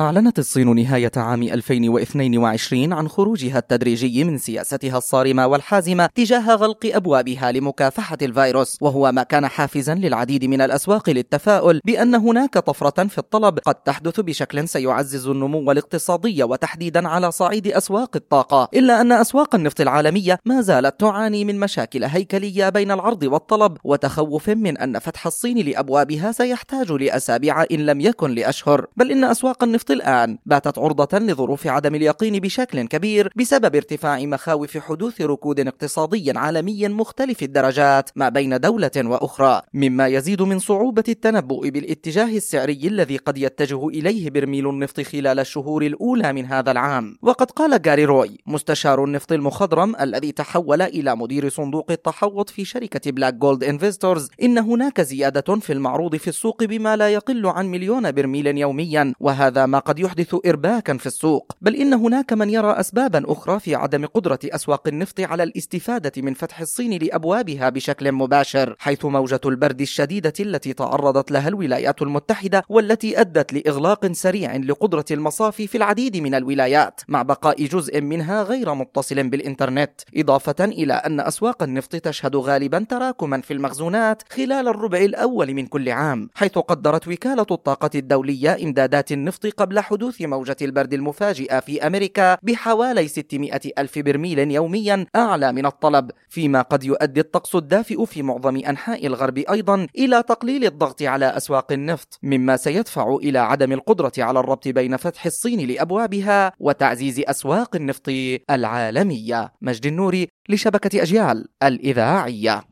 أعلنت الصين نهاية عام 2022 عن خروجها التدريجي من سياستها الصارمة والحازمة تجاه غلق أبوابها لمكافحة الفيروس وهو ما كان حافزا للعديد من الأسواق للتفاؤل بأن هناك طفرة في الطلب. قد تحدث بشكل سيعزز النمو الاقتصادي وتحديدا على صعيد أسواق الطاقة إلا أن أسواق النفط العالمية ما زالت تعاني من مشاكل هيكلية بين العرض والطلب وتخوف من أن فتح الصين لأبوابها سيحتاج لأسابيع إن لم يكن لأشهر. بل إن أسواق النفط الآن. باتت عرضة لظروف عدم اليقين بشكل كبير بسبب ارتفاع مخاوف حدوث ركود اقتصادي عالمي مختلف الدرجات ما بين دولة وأخرى. مما يزيد من صعوبة التنبؤ بالاتجاه السعري الذي قد يتجه إليه برميل النفط خلال الشهور الأولى من هذا العام. وقد قال جاري روي مستشار النفط المخضرم الذي تحول إلى مدير صندوق التحوط في شركة بلاك جولد انفستورز إن هناك زيادة في المعروض في السوق بما لا يقل عن مليون برميل يوميا وهذا ما قد يحدث إرباكا في السوق بل إن هناك من يرى أسبابا أخرى في عدم قدرة أسواق النفط على الاستفادة من فتح الصين لأبوابها بشكل مباشر حيث موجة البرد الشديدة التي تعرضت لها الولايات المتحدة والتي أدت لإغلاق سريع لقدرة المصافي في العديد من الولايات مع بقاء جزء منها غير متصل بالإنترنت إضافة إلى أن أسواق النفط تشهد غالبا تراكما في المخزونات خلال الربع الأول من كل عام حيث قدرت وكالة الطاقة الدولية إمدادات النفط قبل حدوث موجة البرد المفاجئة في أمريكا بحوالي 600 ألف برميل يوميا أعلى من الطلب فيما قد يؤدي الطقس الدافئ في معظم أنحاء الغرب أيضا إلى تقليل الضغط على أسواق النفط مما سيدفع إلى عدم القدرة على الربط بين فتح الصين لأبوابها وتعزيز أسواق النفط العالمية. مجد النوري لشبكة أجيال الإذاعية.